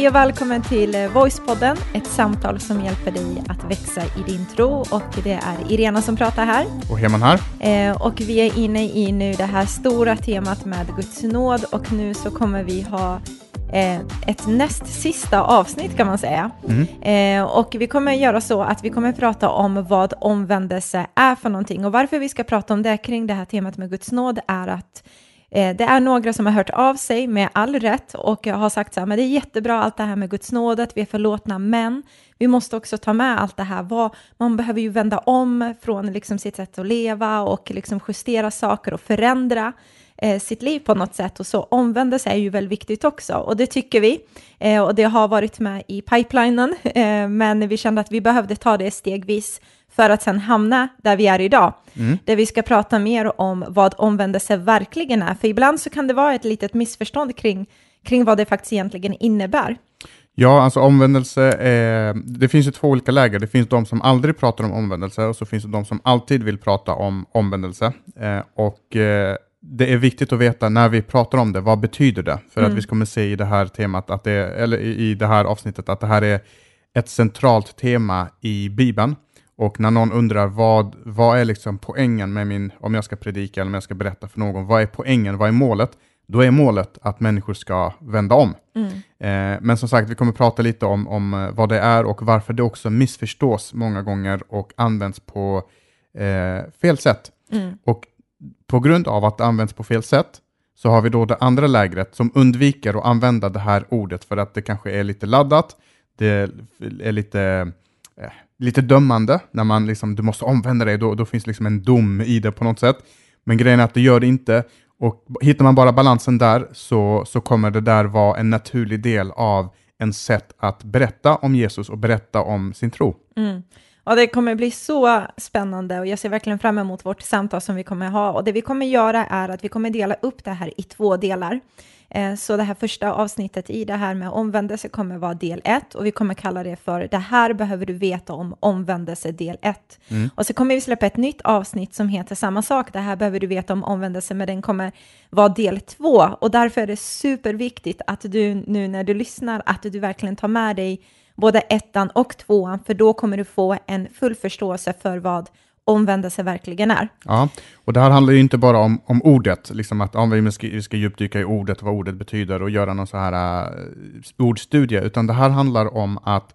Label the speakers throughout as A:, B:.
A: Hej och välkommen till eh, Voicepodden, ett samtal som hjälper dig att växa i din tro. Och det är Irena som pratar här.
B: Och Heman här.
A: Eh, och vi är inne i nu det här stora temat med Guds nåd och nu så kommer vi ha eh, ett näst sista avsnitt kan man säga. Mm. Eh, och vi kommer göra så att vi kommer prata om vad omvändelse är för någonting och varför vi ska prata om det kring det här temat med Guds nåd är att Eh, det är några som har hört av sig med all rätt och har sagt så här, men det är jättebra allt det här med Guds nåd, att vi är förlåtna, men vi måste också ta med allt det här. Man behöver ju vända om från liksom sitt sätt att leva och liksom justera saker och förändra eh, sitt liv på något sätt. Och så omvändelse är ju väldigt viktigt också och det tycker vi. Eh, och det har varit med i pipelinen, men vi kände att vi behövde ta det stegvis för att sen hamna där vi är idag, mm. där vi ska prata mer om vad omvändelse verkligen är. För ibland så kan det vara ett litet missförstånd kring, kring vad det faktiskt egentligen innebär.
B: Ja, alltså omvändelse, eh, det finns ju två olika läger. Det finns de som aldrig pratar om omvändelse och så finns det de som alltid vill prata om omvändelse. Eh, och eh, det är viktigt att veta när vi pratar om det, vad betyder det? För mm. att vi kommer se i det här temat, att det, eller i det här avsnittet, att det här är ett centralt tema i Bibeln. Och när någon undrar vad, vad är liksom poängen med min, om jag ska predika eller om jag ska berätta för någon, vad är poängen, vad är målet? Då är målet att människor ska vända om. Mm. Eh, men som sagt, vi kommer prata lite om, om eh, vad det är och varför det också missförstås många gånger och används på eh, fel sätt. Mm. Och på grund av att det används på fel sätt så har vi då det andra lägret som undviker att använda det här ordet för att det kanske är lite laddat, det är lite Eh, lite dömande, när man liksom, du måste omvända dig, då, då finns liksom en dom i det på något sätt. Men grejen är att det gör det inte, och hittar man bara balansen där så, så kommer det där vara en naturlig del av en sätt att berätta om Jesus och berätta om sin tro.
A: Mm. Ja, det kommer bli så spännande och jag ser verkligen fram emot vårt samtal som vi kommer ha. Och det vi kommer göra är att vi kommer dela upp det här i två delar. Eh, så det här första avsnittet i det här med omvändelse kommer vara del 1 och vi kommer kalla det för det här behöver du veta om omvändelse del 1. Mm. Och så kommer vi släppa ett nytt avsnitt som heter samma sak, det här behöver du veta om omvändelse, men den kommer vara del 2 och därför är det superviktigt att du nu när du lyssnar att du verkligen tar med dig både ettan och tvåan, för då kommer du få en full förståelse för vad omvändelse verkligen är.
B: Ja, och det här handlar ju inte bara om, om ordet, liksom att ja, vi, ska, vi ska djupdyka i ordet, vad ordet betyder och göra någon så här uh, ordstudie, utan det här handlar om att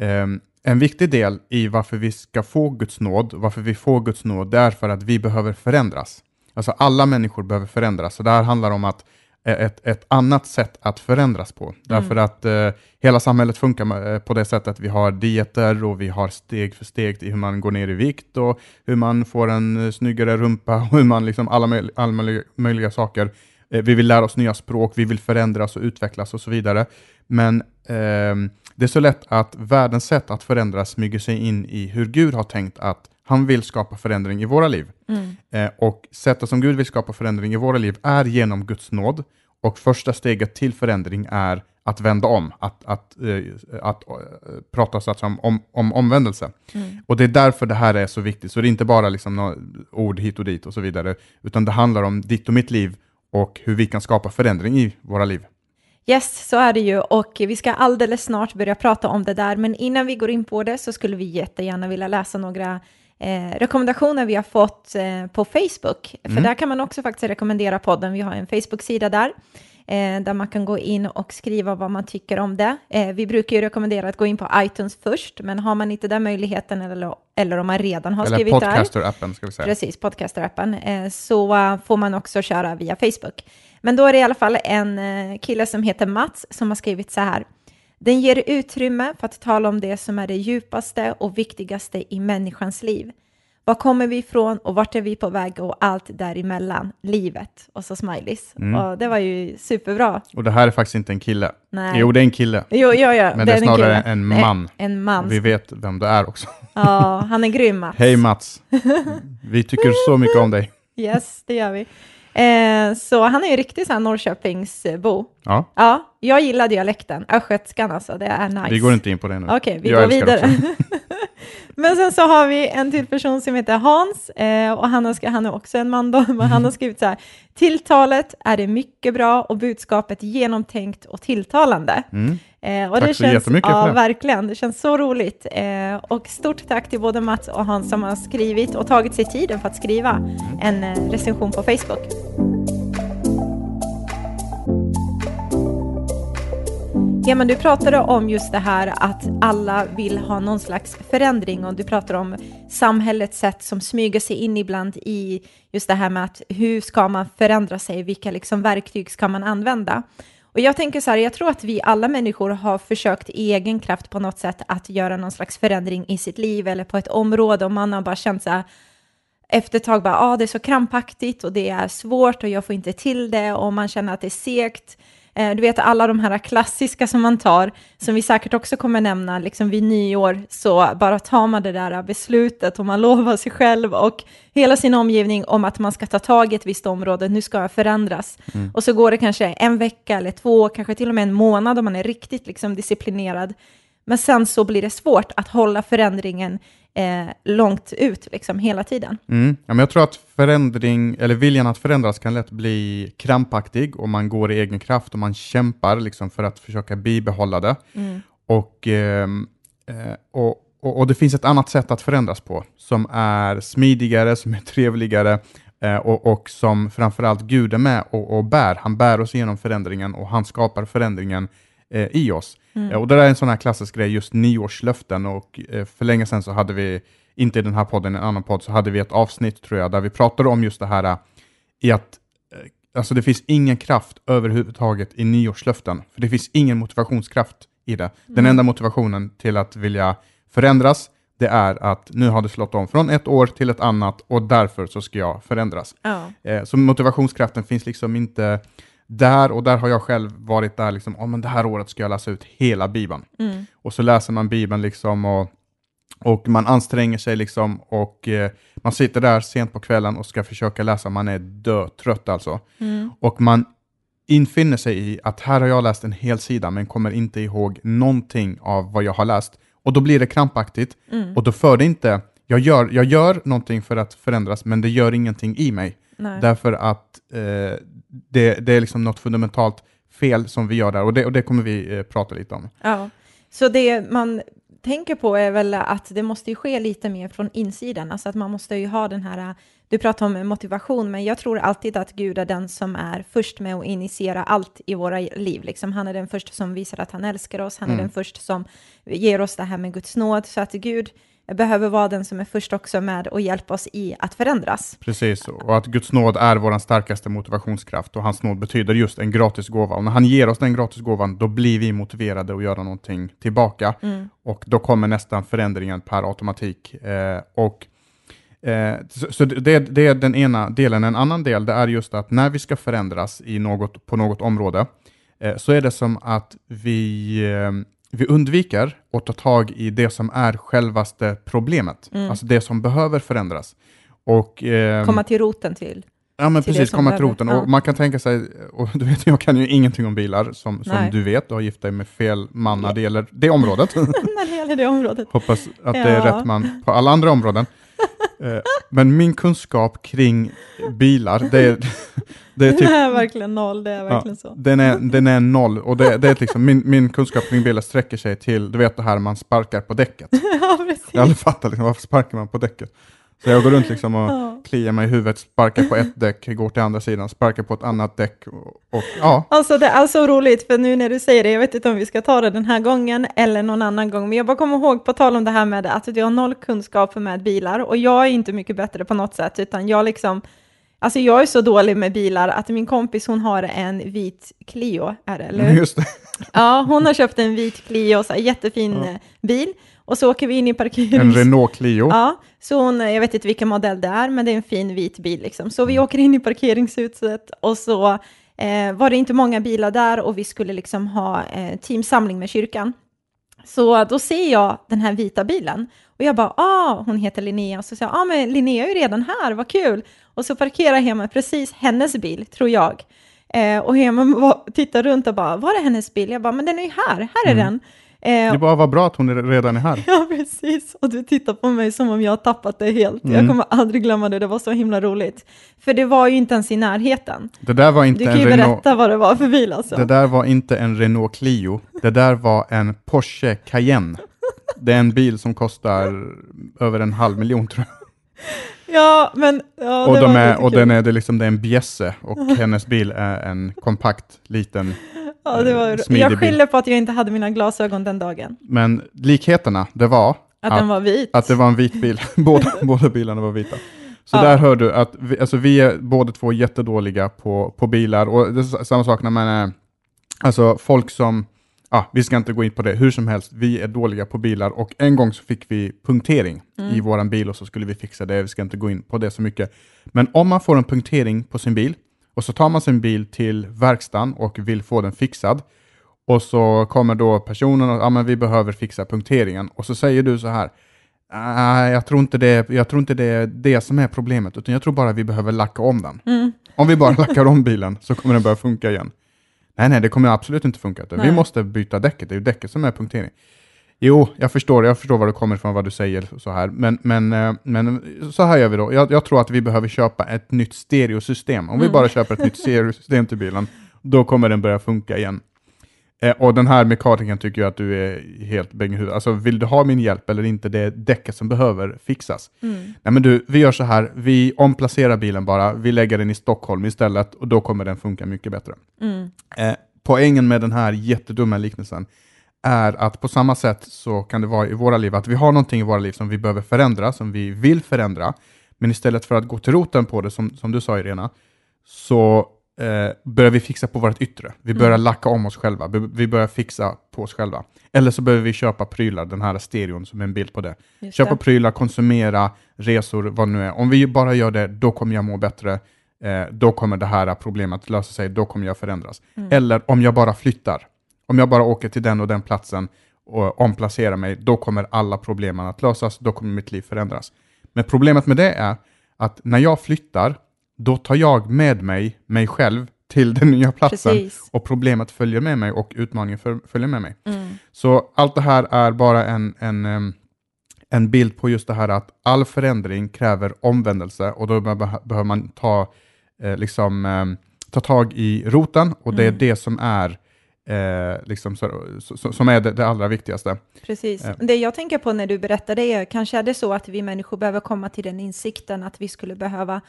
B: um, en viktig del i varför vi ska få Guds nåd, varför vi får Guds nåd, det är för att vi behöver förändras. Alltså alla människor behöver förändras, så det här handlar om att ett, ett annat sätt att förändras på. Mm. Därför att eh, hela samhället funkar eh, på det sättet att vi har dieter och vi har steg för steg i hur man går ner i vikt och hur man får en eh, snyggare rumpa och hur man liksom alla, möj alla möjliga, möjliga saker. Eh, vi vill lära oss nya språk, vi vill förändras och utvecklas och så vidare. Men eh, det är så lätt att världens sätt att förändras smyger sig in i hur Gud har tänkt att han vill skapa förändring i våra liv. Mm. Eh, och sättet som Gud vill skapa förändring i våra liv är genom Guds nåd. Och första steget till förändring är att vända om, att, att, eh, att, uh, prata så att om, om, om omvändelse. Mm. Och det är därför det här är så viktigt. Så det är inte bara liksom ord hit och dit och så vidare, utan det handlar om ditt och mitt liv och hur vi kan skapa förändring i våra liv.
A: Yes, så är det ju och vi ska alldeles snart börja prata om det där, men innan vi går in på det så skulle vi jättegärna vilja läsa några eh, rekommendationer vi har fått eh, på Facebook. För mm. där kan man också faktiskt rekommendera podden. Vi har en Facebook-sida där. Eh, där man kan gå in och skriva vad man tycker om det. Eh, vi brukar ju rekommendera att gå in på iTunes först, men har man inte den möjligheten eller, eller om man redan har
B: eller
A: skrivit
B: där. Eller podcaster-appen ska vi säga.
A: Precis, podcaster-appen. Så får man också köra via Facebook. Men då är det i alla fall en kille som heter Mats som har skrivit så här. Den ger utrymme för att tala om det som är det djupaste och viktigaste i människans liv. Var kommer vi ifrån och vart är vi på väg och allt däremellan, livet och så smileys. Mm. Och det var ju superbra.
B: Och det här är faktiskt inte en kille.
A: Nej.
B: Jo, det är en kille.
A: Jo, jo, jo,
B: Men det är, snarare en, en man.
A: En man.
B: Och vi vet vem det är också.
A: Ja, han är grym Mats.
B: Hej Mats. Vi tycker så mycket om dig.
A: Yes, det gör vi. Eh, så han är ju riktigt så här Norrköpingsbo.
B: Ja.
A: ja. Jag gillar dialekten, östgötskan alltså, det är nice.
B: Vi går inte in på det nu.
A: Okej, okay, vi jag går vidare. Men sen så har vi en till person som heter Hans eh, och han, har, han är också en man då, men han har skrivit så här. Tilltalet är det mycket bra och budskapet genomtänkt och tilltalande.
B: Mm.
A: Eh, och tack
B: det så känns, jättemycket
A: ja,
B: för det.
A: verkligen. Det känns så roligt. Eh, och stort tack till både Mats och Hans som har skrivit och tagit sig tiden för att skriva mm. en eh, recension på Facebook. Ja, men du pratade om just det här att alla vill ha någon slags förändring och du pratar om samhällets sätt som smyger sig in ibland i just det här med att hur ska man förändra sig, vilka liksom verktyg ska man använda? Och jag tänker så här, jag tror att vi alla människor har försökt i egen kraft på något sätt att göra någon slags förändring i sitt liv eller på ett område och man har bara känt så här, efter ett tag bara, ah, det är så krampaktigt och det är svårt och jag får inte till det och man känner att det är segt. Eh, du vet alla de här klassiska som man tar, som vi säkert också kommer nämna, liksom vid nyår så bara tar man det där beslutet och man lovar sig själv och hela sin omgivning om att man ska ta tag i ett visst område, nu ska jag förändras. Mm. Och så går det kanske en vecka eller två, kanske till och med en månad om man är riktigt liksom disciplinerad. Men sen så blir det svårt att hålla förändringen eh, långt ut liksom, hela tiden.
B: Mm. Ja, men jag tror att förändring, eller viljan att förändras kan lätt bli krampaktig och man går i egen kraft och man kämpar liksom, för att försöka bibehålla det. Mm. Och, ehm, eh, och, och, och, det finns ett annat sätt att förändras på som är smidigare, som är trevligare eh, och, och som framförallt Gud är med och, och bär. Han bär oss igenom förändringen och han skapar förändringen eh, i oss. Mm. Och det där är en sån här klassisk grej, just nyårslöften. Och eh, för länge sedan så hade vi, inte i den här podden, en annan podd, så hade vi ett avsnitt tror jag, där vi pratade om just det här eh, i att eh, alltså det finns ingen kraft överhuvudtaget i nyårslöften. För det finns ingen motivationskraft i det. Den mm. enda motivationen till att vilja förändras, det är att nu har det slått om från ett år till ett annat och därför så ska jag förändras.
A: Oh.
B: Så motivationskraften finns liksom inte där, och där har jag själv varit där, liksom, oh, men det här året ska jag läsa ut hela Bibeln.
A: Mm.
B: Och så läser man Bibeln liksom och, och man anstränger sig liksom och eh, man sitter där sent på kvällen och ska försöka läsa, man är dötrött alltså.
A: Mm.
B: Och man infinner sig i att här har jag läst en hel sida men kommer inte ihåg någonting av vad jag har läst. Och då blir det krampaktigt
A: mm.
B: och då för det inte, jag gör, jag gör någonting för att förändras men det gör ingenting i mig.
A: Nej.
B: Därför att eh, det, det är liksom något fundamentalt fel som vi gör där och det, och det kommer vi eh, prata lite om.
A: Ja, så det man tänker på är väl att det måste ju ske lite mer från insidan, alltså att man måste ju ha den här, du pratar om motivation, men jag tror alltid att Gud är den som är först med att initiera allt i våra liv. Liksom, han är den första som visar att han älskar oss, han är mm. den första som ger oss det här med Guds nåd, så att Gud behöver vara den som är först också med och hjälpa oss i att förändras.
B: Precis, och att Guds nåd är vår starkaste motivationskraft och hans nåd betyder just en gratis gåva. Och när han ger oss den gratis gåvan, då blir vi motiverade att göra någonting tillbaka.
A: Mm.
B: Och då kommer nästan förändringen per automatik. Eh, och Eh, så, så det, det, är den ena delen. En annan del det är just att när vi ska förändras i något, på något område eh, så är det som att vi eh, vi undviker att ta tag i det som är självaste problemet,
A: mm.
B: alltså det som behöver förändras. Och, eh,
A: komma till roten till.
B: Ja, men precis, komma till roten. Ja. Och man kan tänka sig, och du vet, jag kan ju ingenting om bilar, som, som du vet, du har gift dig med fel man när det gäller det området.
A: när det gäller det området.
B: Hoppas att ja. det är rätt man på alla andra områden. Eh, men min kunskap kring bilar, det är,
A: det är typ... Den är verkligen noll, det är verkligen ja, så.
B: Den är, den är noll, och det, det är liksom, min, min kunskap kring bilar sträcker sig till, du vet det här man sparkar på däcket.
A: ja, precis.
B: Jag aldrig fattat liksom, varför sparkar man på däcket. Så jag går runt liksom och ja. kliar mig i huvudet, sparkar på ett däck, går till andra sidan, sparkar på ett annat däck. Och, och, ja.
A: Alltså det är så roligt, för nu när du säger det, jag vet inte om vi ska ta det den här gången eller någon annan gång, men jag bara kommer ihåg på tal om det här med att du har noll kunskap med bilar, och jag är inte mycket bättre på något sätt, utan jag liksom Alltså jag är så dålig med bilar att min kompis hon har en vit Clio, är det, eller
B: Just det.
A: Ja, hon har köpt en vit Clio, så jättefin ja. bil. Och så åker vi in i parkeringen.
B: En Renault Clio.
A: Ja, så hon, jag vet inte vilken modell det är, men det är en fin vit bil liksom. Så vi mm. åker in i parkeringshuset och så eh, var det inte många bilar där och vi skulle liksom ha eh, teamsamling med kyrkan. Så då ser jag den här vita bilen och jag bara, ah, hon heter Linnea. Och så säger jag, ah, men Linnea är ju redan här, vad kul. Och så parkerar Hema precis hennes bil, tror jag. Eh, och Hema tittar runt och bara, var är hennes bil? Jag bara, men den är ju här, här är mm. den. Eh,
B: Det bara var bra att hon är- redan är här.
A: Ja, precis. Och du tittar på mig som om jag har tappat det helt. Jag
B: Mm.
A: kommer aldrig glömma det, det var så himla roligt. För det var ju inte ens i närheten.
B: Det där var inte
A: Du kan ju
B: Renault.
A: berätta vad det var för bil alltså.
B: Det där var inte en Renault Clio. Det där var en Porsche Cayenne. Det är en bil som kostar över en halv miljon tror jag.
A: Ja, men ja,
B: och de är, och
A: kul.
B: den är, det är liksom det är en bjässe och hennes bil är en kompakt liten.
A: Ja, det var,
B: smidig
A: Jag skyller på att jag inte hade mina glasögon den dagen.
B: Men likheterna, det var
A: Att den var vit.
B: att det var en vit bil. båda, båda bilarna var vita. Så
A: Ja.
B: där hör du att vi, alltså vi är båda två jättedåliga på, på bilar och det är samma sak när man är, alltså folk som, ja, vi ska inte gå in på det, hur som helst, vi är dåliga på bilar och en gång så fick vi punktering
A: Mm.
B: i våran bil och så skulle vi fixa det, vi ska inte gå in på det så mycket. Men om man får en punktering på sin bil och så tar man sin bil till verkstaden och vill få den fixad och så kommer då personen och ja, men vi behöver fixa punkteringen och så säger du så här Nej, jag tror inte det, jag tror inte det är det som är problemet, utan jag tror bara vi behöver lacka om den.
A: Mm.
B: Om vi bara lackar om bilen så kommer den börja funka igen. Nej, nej, det kommer absolut inte funka. Vi måste byta däcket, det är ju däcket som är punktering. Jo, jag förstår, jag förstår var du kommer ifrån, vad du säger så här, men, men, eh, men så här gör vi då. Jag, jag tror att vi behöver köpa ett nytt stereosystem. Om vi
A: Mm.
B: bara köper ett nytt stereosystem till bilen, då kommer den börja funka igen. Eh, och den här mekanikern tycker jag att du är helt bäng i huvudet. Alltså vill du ha min hjälp eller inte, det är däcket som behöver fixas.
A: Mm.
B: Nej men du, vi gör så här, vi omplacerar bilen bara, vi lägger den i Stockholm istället och då kommer den funka mycket bättre.
A: Mm.
B: Eh, poängen med den här jättedumma liknelsen är att på samma sätt så kan det vara i våra liv, att vi har någonting i våra liv som vi behöver förändra, som vi vill förändra, men istället för att gå till roten på det, som, som du sa Irena, så eh, börjar vi fixa på vårt yttre. Vi börjar lacka om oss själva, vi, börjar fixa på oss själva. Eller så behöver vi köpa prylar, den här stereon som är en bild på det.
A: Just
B: Köpa
A: det.
B: prylar, konsumera, resor, vad nu är. Om vi bara gör det, då kommer jag må bättre. Eh, då kommer det här problemet lösa sig, då kommer jag förändras.
A: Mm.
B: Eller om jag bara flyttar. Om jag bara åker till den och den platsen och omplacerar mig, då kommer alla problemen att lösas, då kommer mitt liv förändras. Men problemet med det är att när jag flyttar, då tar jag med mig mig själv till den nya platsen
A: Precis.
B: och problemet följer med mig och utmaningen föl- följer med mig.
A: Mm.
B: Så allt det här är bara en, en, en bild på just det här att all förändring kräver omvändelse och då be- behöver man ta, eh, liksom, ta tag i roten och det är
A: Mm.
B: det som är, eh, liksom, så, så, som är det, det allra viktigaste.
A: Precis.
B: Ja.
A: Det jag tänker på när du berättar det är, kanske är det så att vi människor behöver komma till den insikten att vi skulle behöva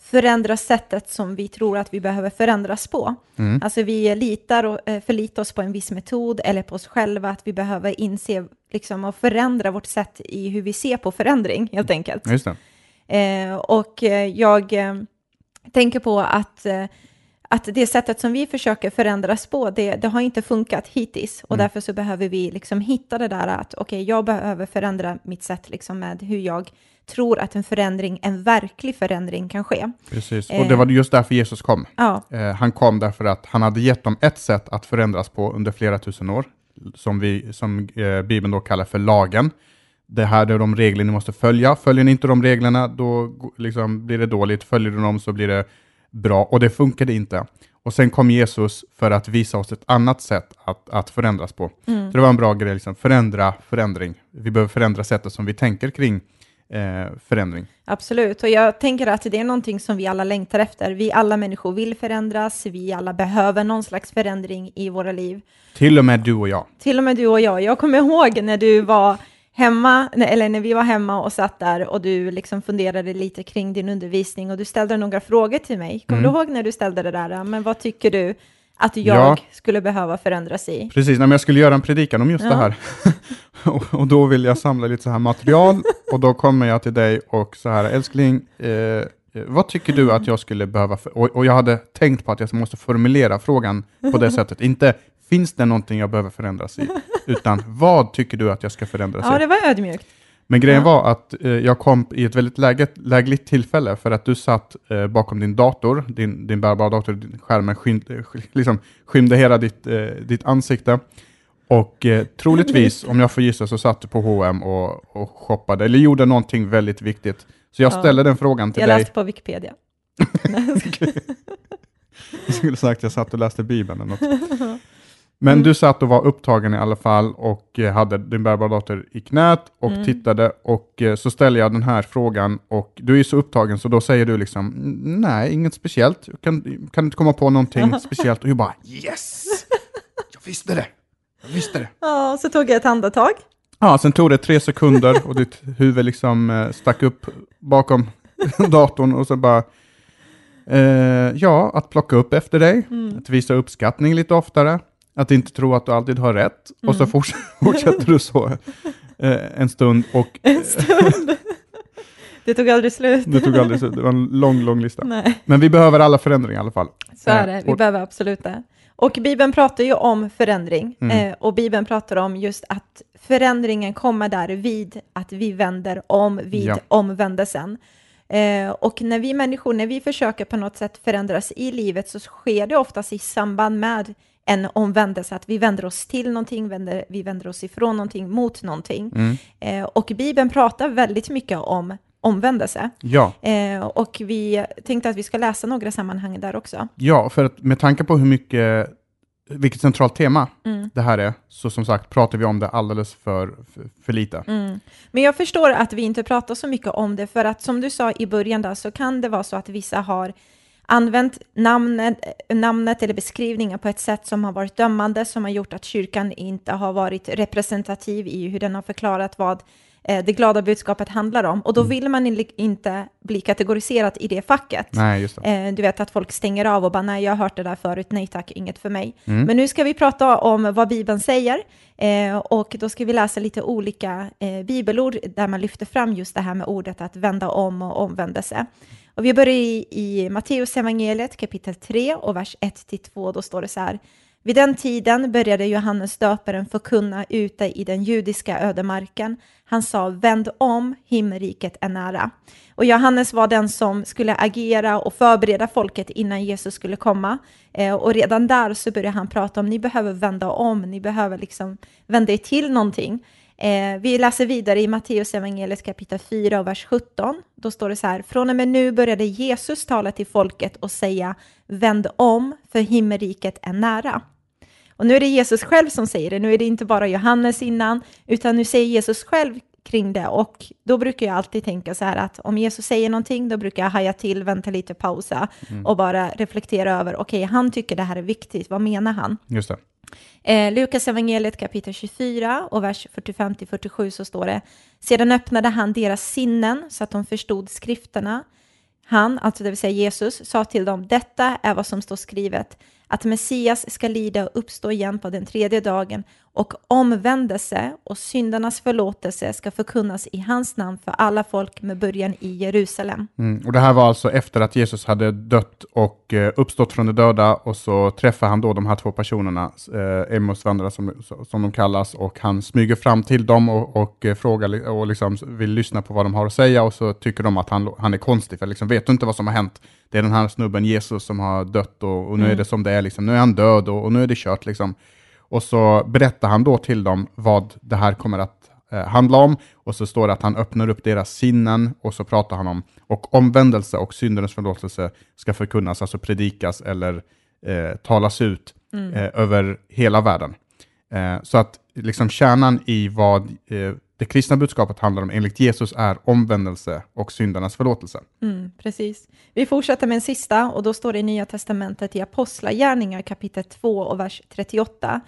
A: förändra sättet som vi tror att vi behöver förändras på.
B: Mm.
A: Alltså vi litar och eh, förlitar oss på en viss metod eller på oss själva, att vi behöver inse liksom, och förändra vårt sätt i hur vi ser på förändring, helt enkelt.
B: Just.
A: Eh, och eh, jag eh, tänker på att, eh, att det sättet som vi försöker förändras på, det, det har inte funkat hittills. Och
B: Mm.
A: därför så behöver vi liksom hitta det där att, okej, jag behöver förändra mitt sätt liksom med hur jag tror att en förändring, en verklig förändring kan ske.
B: Precis.
A: Eh.
B: Och det var just därför Jesus kom.
A: Ja,
B: Eh, han kom därför att han hade gett dem ett sätt att förändras på under flera tusen år, som, vi, som eh, Bibeln då kallar för lagen. Det här är de regler ni måste följa. Följer ni inte de reglerna, då liksom blir det dåligt. Följer du dem så blir det bra. Och det funkade inte. Och sen kom Jesus för att visa oss ett annat sätt att, att förändras på.
A: mm.
B: Så det var en bra grej, liksom. förändra förändring. Vi behöver förändra sättet som vi tänker kring eh, förändring.
A: absolut. Och jag tänker att det är någonting som vi alla längtar efter. Vi alla människor vill förändras, vi alla behöver någon slags förändring i våra liv.
B: Till och med du och jag.
A: Till och med du och jag. Jag kommer ihåg när du var hemma, eller när vi var hemma och satt där och du liksom funderade lite kring din undervisning och du ställde några frågor till mig. Kommer
B: Mm.
A: du ihåg när du ställde det där? Men vad tycker du att jag
B: Ja.
A: skulle behöva förändras i?
B: Precis, nej, jag skulle göra en predikan om just
A: Ja.
B: det här. och, och då vill jag samla lite så här material och då kommer jag till dig och så här, älskling, eh, eh, vad tycker du att jag skulle behöva, för, och, och jag hade tänkt på att jag måste formulera frågan på det sättet, inte finns det någonting jag behöver förändras i, utan vad tycker du att jag ska förändras
A: Ja,
B: i?
A: det var ödmjukt.
B: Men grejen
A: Ja.
B: var att eh, jag kom i ett väldigt läget, lägligt tillfälle för att du satt eh, bakom din dator, din, din bärbara dator, din skärmen skym, eh, liksom, skymde hela ditt, eh, ditt ansikte. Och eh, troligtvis, om jag får gissa, så satt du på H&M och, och shoppade, eller gjorde någonting väldigt viktigt. Så jag
A: Ja.
B: ställde den frågan till
A: Jag
B: dig.
A: läste på Wikipedia.
B: Jag skulle sagt att jag satt och läste Bibeln eller något. Men
A: Mm.
B: du satt och var upptagen i alla fall och eh, hade din bärbara dator i knät och
A: Mm.
B: tittade och eh, så ställer jag den här frågan och du är så upptagen så då säger du liksom "Mm, nej, inget speciellt. Jag kan, kan inte komma på någonting speciellt och jag bara yes! Jag visste det! Jag visste det!
A: Ja, så tog jag ett andetag.
B: Ja, sen tog det tre sekunder och ditt huvud liksom eh, stack upp bakom datorn och så bara eh, ja, att plocka upp efter dig,
A: Mm.
B: att visa uppskattning lite oftare, att inte tro att du alltid har rätt och så
A: Mm.
B: forts- fortsätter du så eh, en stund och
A: En stund. Det tog aldrig slut.
B: det tog aldrig slut, det var en lång, lång lista.
A: Nej,
B: Men vi behöver alla förändringar i alla fall.
A: så är det. Vi
B: och-
A: behöver absolut det. Och Bibeln pratar ju om förändring.
B: Mm.
A: Eh, och Bibeln pratar om just att förändringen kommer där vid att vi vänder om, vid
B: Ja.
A: omvändelsen. Eh, och när vi människor, när vi försöker på något sätt förändras i livet så sker det oftast i samband med en omvändelse, att vi vänder oss till någonting, vänder, vi vänder oss ifrån någonting, mot någonting.
B: Mm.
A: Eh, och Bibeln pratar väldigt mycket om omvändelse.
B: Ja,
A: Eh, och vi tänkte att vi ska läsa några sammanhang där också.
B: ja, för att med tanke på hur mycket, vilket centralt tema
A: Mm.
B: det här är, så som sagt pratar vi om det alldeles för, för, för lite.
A: Mm. Men jag förstår att vi inte pratar så mycket om det, för att som du sa i början där, så kan det vara så att vissa har använt namnet, namnet eller beskrivningen på ett sätt som har varit dömande, som har gjort att kyrkan inte har varit representativ i hur den har förklarat vad det glada budskapet handlar om. Och då vill man in- inte bli kategoriserat i det facket.
B: Nej, det.
A: Eh, du vet att folk stänger av och bara nej, jag har hört det där förut, nej tack, inget för mig.
B: Mm.
A: Men nu ska vi prata om vad Bibeln säger eh, och då ska vi läsa lite olika eh, bibelord där man lyfter fram just det här med ordet att vända om och omvändelse. Och vi börjar i, i Matteus evangeliet kapitel 3 och vers 1-2, då står det så här. Vid den tiden började Johannes döparen förkunna ute i den judiska ödemarken. Han sa, vänd om, himmelriket är nära. Och Johannes var den som skulle agera och förbereda folket innan Jesus skulle komma. Eh, och redan där så började han prata om, ni behöver vända om, ni behöver liksom vända er till någonting. Eh, vi läser vidare i Matteus evangeliet kapitel 4 och vers 17. Då står det så här, från och med nu började Jesus tala till folket och säga, vänd om, för himmelriket är nära. Och nu är det Jesus själv som säger det, nu är det inte bara Johannes innan, utan nu säger Jesus själv kring det och då brukar jag alltid tänka så här att om Jesus säger någonting, då brukar jag haja till, vänta lite, pausa och bara reflektera över, okej, han tycker det här är viktigt, vad menar han?
B: Just det.
A: Eh, Lukas evangeliet kapitel 24 och vers 45-47 så står det Sedan öppnade han deras sinnen så att de förstod skrifterna. Han, alltså det vill säga Jesus, sa till dem Detta är vad som står skrivet att Messias ska lida och uppstå igen på den tredje dagen och omvändelse och syndarnas förlåtelse ska förkunnas i hans namn för alla folk med början i Jerusalem.
B: Mm. Och det här var alltså efter att Jesus hade dött och eh, uppstått från de döda och så träffar han då de här två personerna, eh, Emmausvandrare som, som de kallas, och han smyger fram till dem och, och eh, frågar och liksom vill lyssna på vad de har att säga och så tycker de att han, han är konstig, för liksom, vet du inte vad som har hänt? Det är den här snubben Jesus som har dött och, och nu är
A: Mm.
B: det som det är, liksom. nu är han död och, och nu är det kört. Liksom. Och så berättar han då till dem vad det här kommer att eh, handla om. Och så står det att han öppnar upp deras sinnen och så pratar han om och omvändelse och syndernas förlåtelse ska förkunnas, alltså predikas eller eh, talas ut eh, över hela världen. Eh, så att liksom kärnan i vad eh, det kristna budskapet handlar om enligt Jesus är omvändelse och syndernas förlåtelse.
A: Mm, precis. Vi fortsätter med en sista och då står det i Nya Testamentet i Apostlagärningar kapitel 2 och vers 38.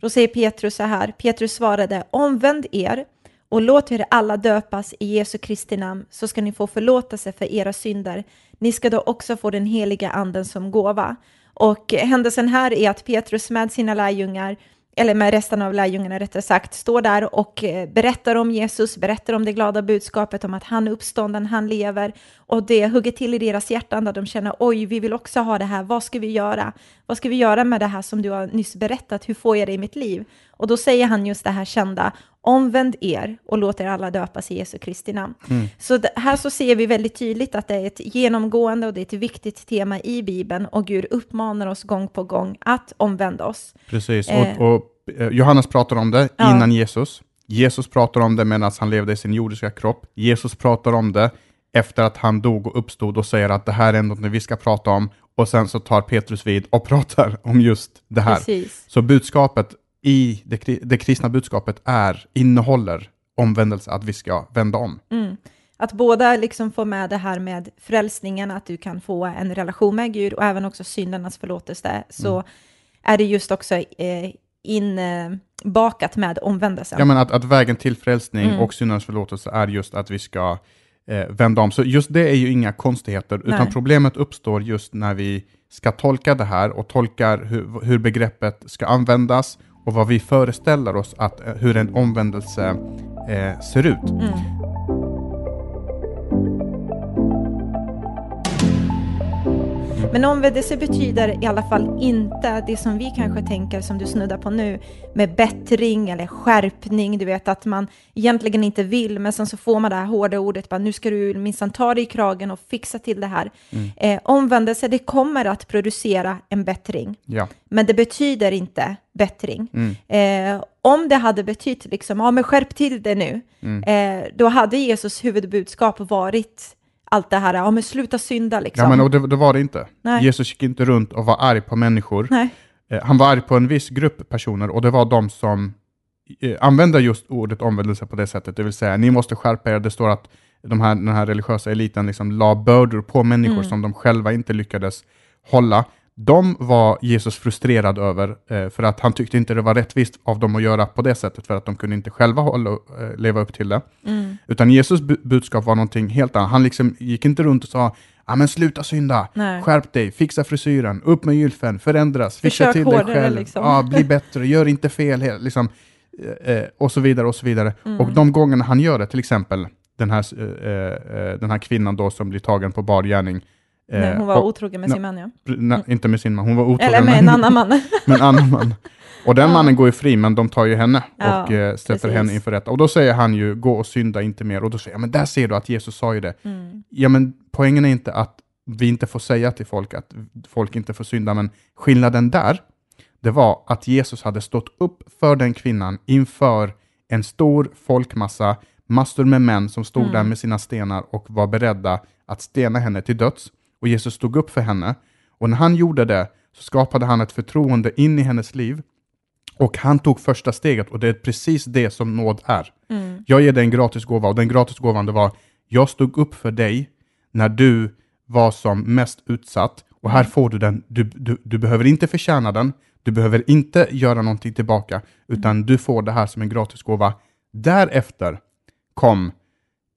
A: Då säger Petrus så här, Petrus svarade, omvänd er och låt er alla döpas i Jesu Kristi namn så ska ni få förlåtelse för era synder. Ni ska då också få den heliga anden som gåva. Och händelsen här är att Petrus med sina lärjungar eller med resten av lärjungarna rättare sagt, står där och eh, berättar om Jesus, berättar om det glada budskapet om att han är uppstånden, han lever och det hugger till i deras hjärtan där de känner oj, vi vill också ha det här, vad ska vi göra? Vad ska vi göra med det här som du har nyss berättat, hur får jag det i mitt liv? Och då säger han just det här kända, omvänd er och låt er alla döpas i Jesu Kristi namn. Så det, här så ser vi väldigt tydligt att det är ett genomgående och det är ett viktigt tema i Bibeln och Gud uppmanar oss gång på gång att omvända oss.
B: Precis,
A: Eh.
B: och, och eh, Johannes pratar om det
A: Ja.
B: innan Jesus. Jesus pratar om det medan han levde i sin jordiska kropp. Jesus pratar om det efter att han dog och uppstod och säger att det här är något vi ska prata om och sen så tar Petrus vid och pratar om just det här.
A: Precis.
B: Så budskapet i det, det kristna budskapet är, innehåller omvändelse, att vi ska vända om.
A: Mm. Att båda liksom får med det här med frälsningen, att du kan få en relation med Gud och även också syndernas förlåtelse, så
B: Mm.
A: är det just också eh, inbakat med omvändelsen.
B: Ja, men att, att vägen till frälsning
A: Mm.
B: och syndernas förlåtelse är just att vi ska eh, vända om. Så just det är ju inga konstigheter, utan
A: Nej.
B: problemet uppstår just när vi ska tolka det här och tolkar hur, hur begreppet ska användas och vad vi föreställer oss att eh, hur en omvändelse eh, ser ut.
A: Mm. Men omvändelse betyder i alla fall inte det som vi kanske tänker, som du snuddar på nu, med bättring eller skärpning, du vet att man egentligen inte vill, men sen så får man det här hårda ordet, bara, nu ska du minsann ta dig i kragen och fixa till det här. Eh, omvändelse, det kommer att producera en bättring,
B: Ja.
A: men det betyder inte bättring.
B: Mm.
A: Eh, om det hade betytt liksom, ja men skärp till det nu,
B: Mm.
A: eh, då hade Jesus huvudbudskap varit allt det här, ja men sluta synda liksom.
B: Ja, men och det, det var det inte.
A: Nej.
B: Jesus gick inte runt och var arg på människor.
A: Nej.
B: Eh, Han var arg på en viss grupp personer och det var de som eh, använde just ordet omvändelse på det sättet. Det vill säga, ni måste skärpa er. Det står att de här, den här religiösa eliten liksom la bördor på människor
A: Mm.
B: som de själva inte lyckades hålla. De var Jesus frustrerad över, eh, för att han tyckte inte det var rättvist av dem att göra på det sättet, för att de kunde inte själva hålla, eh, leva upp till det.
A: Mm.
B: Utan Jesus bu- budskap var någonting helt annat. Han liksom gick inte runt och sa Ja men sluta synda,
A: Nej.
B: skärp dig, fixa frisyren, upp med gylfen, förändras, fixa
A: Försök
B: till dig själv,
A: liksom.
B: ja, bli bättre, gör inte fel, liksom, eh, och så vidare och så vidare.
A: Mm.
B: Och de gångerna han gör det, till exempel den här, den här kvinnan då som blir tagen på bar gärning, eh,
A: Nej, hon var
B: och-
A: otrogen med sin man, ja.
B: nej, inte med sin man, hon var otrogen
A: Eller med en annan man.
B: med en annan man. Och den
A: Ja.
B: mannen går ju fri, men de tar ju henne
A: Ja,
B: och eh, sätter
A: precis.
B: henne inför rätta. Och då säger han ju, gå och synda inte mer. Och då säger jag, men där ser du att Jesus sa ju det.
A: Mm.
B: Ja, men poängen är inte att vi inte får säga till folk att folk inte får synda, men skillnaden där, det var att Jesus hade stått upp för den kvinnan inför en stor folkmassa, massor med män som stod
A: Mm.
B: där med sina stenar och var beredda att stena henne till döds. Och Jesus stod upp för henne. Och när han gjorde det så skapade han ett förtroende in i hennes liv. Och han tog första steget och det är precis det som nåd är.
A: Mm.
B: Jag ger dig en gratis gåva och den gratis gåvan det var, jag stod upp för dig när du var som mest utsatt och här får du den, du, du, du behöver inte förtjäna den, du behöver inte göra någonting tillbaka, utan du får det här som en gratis gåva. Därefter kom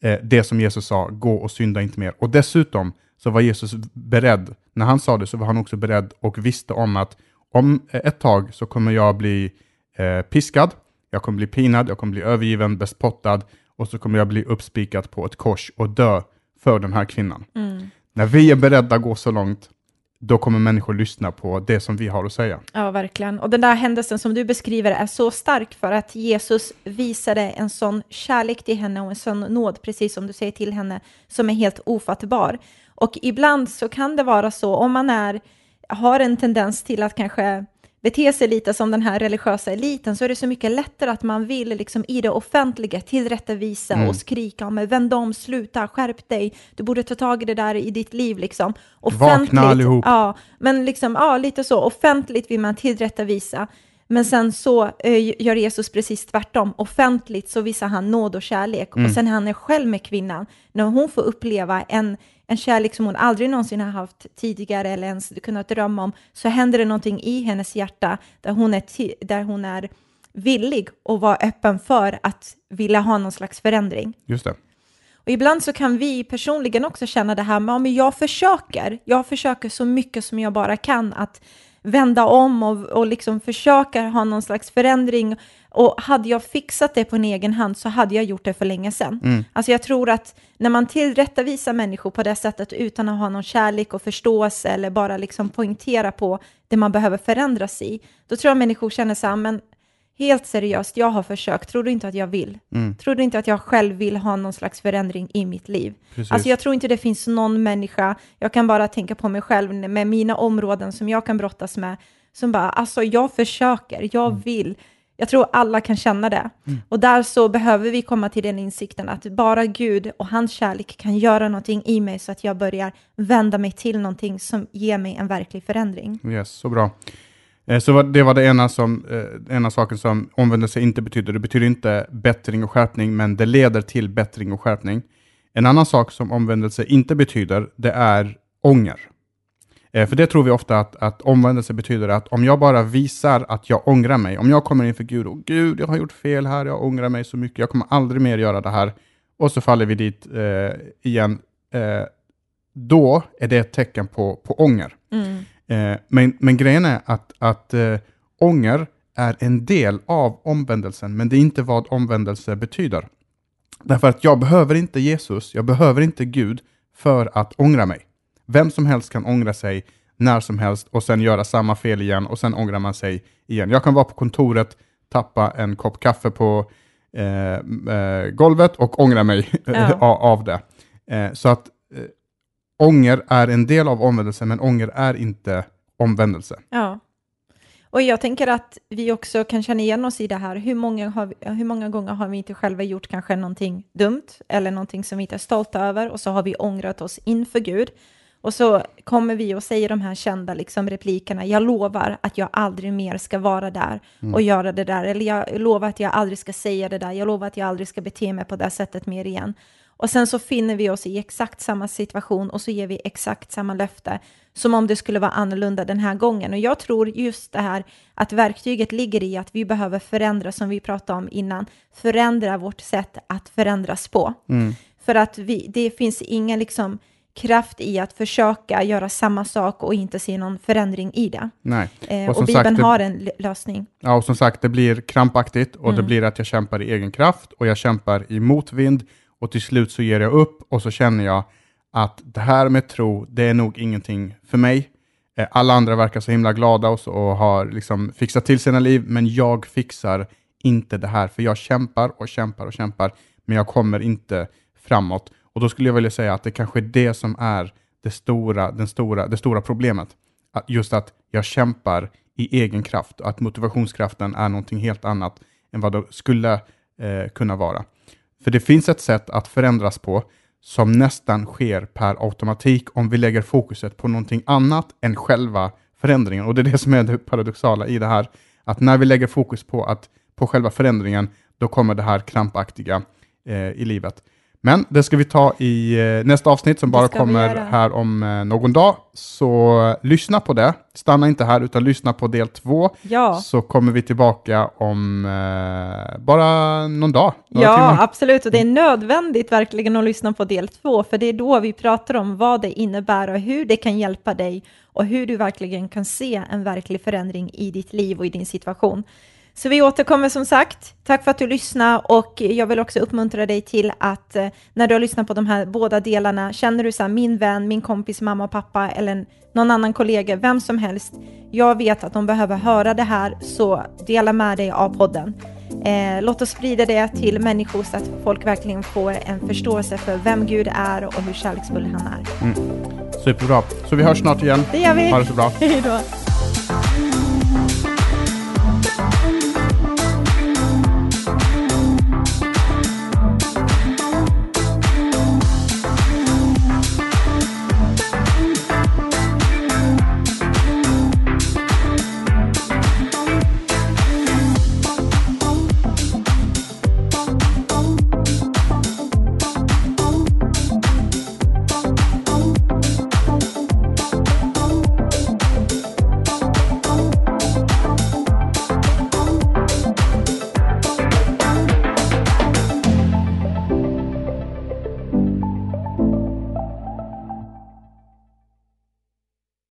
B: eh, det som Jesus sa, gå och synda inte mer. Och dessutom så var Jesus beredd, när han sa det så var han också beredd och visste om att om eh, ett tag så kommer jag bli eh, piskad, jag kommer bli pinad, jag kommer bli övergiven, bespottad och så kommer jag bli uppspikad på ett kors och dö för den här kvinnan.
A: Mm.
B: När vi är beredda att gå så långt, då kommer människor lyssna på det som vi har att säga.
A: Ja, verkligen. Och den där händelsen som du beskriver är så stark för att Jesus visade en sån kärlek till henne och en sån nåd, precis som du säger till henne, som är helt ofattbar. Och ibland så kan det vara så, om man är, har en tendens till att kanske bete sig lite som den här religiösa eliten, så är det så mycket lättare att man vill liksom i det offentliga tillrättavisa
B: Mm.
A: och skrika om vänd om, sluta, skärp dig, du borde ta tag i det där i ditt liv liksom.
B: Vakna allihop.
A: Ja, men liksom, ja, lite så. Offentligt vill man tillrättavisa. Men sen så eh, gör Jesus precis tvärtom. Offentligt så visar han nåd och kärlek.
B: Mm.
A: Och sen han är själv med kvinnan, när hon får uppleva en, en kärlek som hon aldrig någonsin har haft tidigare eller ens kunnat drömma om, så händer det någonting i hennes hjärta där hon är, där hon är villig och vara öppen för att vilja ha någon slags förändring.
B: Just det.
A: Och ibland så kan vi personligen också känna det här med, ja, men jag försöker, jag försöker så mycket som jag bara kan att vända om och, och liksom försöka ha någon slags förändring. Och hade jag fixat det på en egen hand så hade jag gjort det för länge sedan.
B: Mm.
A: Alltså jag tror att när man tillrättavisar människor på det sättet utan att ha någon kärlek och förståelse eller bara liksom poängtera på det man behöver förändras i, då tror jag människor känner så här, men helt seriöst, jag har försökt, tror du inte att jag vill?
B: Mm.
A: Tror du inte att jag själv vill ha någon slags förändring i mitt liv?
B: Precis.
A: Alltså jag tror inte det finns någon människa, jag kan bara tänka på mig själv med mina områden som jag kan brottas med, som bara, alltså jag försöker, jag
B: Mm.
A: vill, Jag tror alla kan känna det.
B: Mm.
A: Och där så behöver vi komma till den insikten att bara Gud och hans kärlek kan göra någonting i mig så att jag börjar vända mig till någonting som ger mig en verklig förändring.
B: Yes, så bra. Eh, så det var det ena, som, eh, ena saken som omvändelse inte betyder. Det betyder inte bättring och skärpning, men det leder till bättring och skärpning. En annan sak som omvändelse inte betyder, det är ånger. Eh, för det tror vi ofta att, att omvändelse betyder att om jag bara visar att jag ångrar mig, om jag kommer inför Gud och Gud, jag har gjort fel här, jag ångrar mig så mycket, jag kommer aldrig mer göra det här, och så faller vi dit eh, igen, eh, då är det ett tecken på, på ånger.
A: Mm.
B: Eh, men, men grejen är att, att eh, ånger är en del av omvändelsen, men det är inte vad omvändelse betyder. Därför att jag behöver inte Jesus, jag behöver inte Gud för att ångra mig. Vem som helst kan ångra sig när som helst och sen göra samma fel igen och sen ångrar man sig igen. Jag kan vara på kontoret, tappa en kopp kaffe på eh, eh, golvet och ångra mig
A: Ja.
B: av- det. Eh, så att ånger är en del av omvändelse, men ånger är inte omvändelse.
A: Ja. Och jag tänker att vi också kan känna igen oss i det här. Hur många, har vi, hur många gånger har vi inte själva gjort kanske någonting dumt eller någonting som vi inte är stolta över och så har vi ångrat oss inför Gud. Och så kommer vi och säger de här kända liksom, replikerna. Jag lovar att jag aldrig mer ska vara där och göra det där. Eller jag lovar att jag aldrig ska säga det där. Jag lovar att jag aldrig ska bete mig på det sättet mer igen. Och sen så finner vi oss i exakt samma situation och så ger vi exakt samma löfte som om det skulle vara annorlunda den här gången. Och jag tror just det här att verktyget ligger i att vi behöver förändra, som vi pratade om innan, förändra vårt sätt att förändras på. För att vi, det finns ingen liksom kraft i att försöka göra samma sak och inte se någon förändring i det.
B: Nej.
A: Eh,
B: Och
A: och Bibeln
B: sagt, det-
A: har en lösning.
B: Ja, och som sagt, det blir krampaktigt och
A: Mm.
B: det blir att jag kämpar i egen kraft och jag kämpar i motvind och till slut så ger jag upp och så känner jag att det här med tro, det är nog ingenting för mig. Eh, alla andra verkar så himla glada och, så, och har liksom fixat till sina liv, men jag fixar inte det här, för jag kämpar och kämpar och kämpar, men jag kommer inte framåt. Och då skulle jag vilja säga att det kanske är det som är det stora, den stora, det stora problemet. Att just att jag kämpar i egen kraft och att motivationskraften är någonting helt annat än vad det skulle eh, kunna vara. För det finns ett sätt att förändras på som nästan sker per automatik om vi lägger fokuset på någonting annat än själva förändringen. Och det är det som är det paradoxala i det här, att när vi lägger fokus på, att, på själva förändringen, då kommer det här krampaktiga eh, i livet. Men det ska vi ta i eh, nästa avsnitt som bara kommer här om eh, någon dag. Så eh, lyssna på det. Stanna inte här utan lyssna på del två.
A: Ja,
B: Så kommer vi tillbaka om eh, bara någon dag.
A: Ja
B: timmar.
A: absolut. Och det är nödvändigt verkligen att lyssna på del två, för det är då vi pratar om vad det innebär och hur det kan hjälpa dig och hur du verkligen kan se en verklig förändring i ditt liv och i din situation. Så vi återkommer som sagt. Tack för att du lyssnade och jag vill också uppmuntra dig till att eh, när du har lyssnat på de här båda delarna, känner du så här, min vän, min kompis, mamma och pappa eller någon annan kollega, vem som helst, jag vet att de behöver höra det här, så dela med dig av podden. Eh, låt oss sprida det till människor så att folk verkligen får en förståelse för vem Gud är och hur kärleksfull han är.
B: Superbra. Så vi hörs snart igen.
A: Det gör vi!
B: Ha det så bra.
A: Hej då!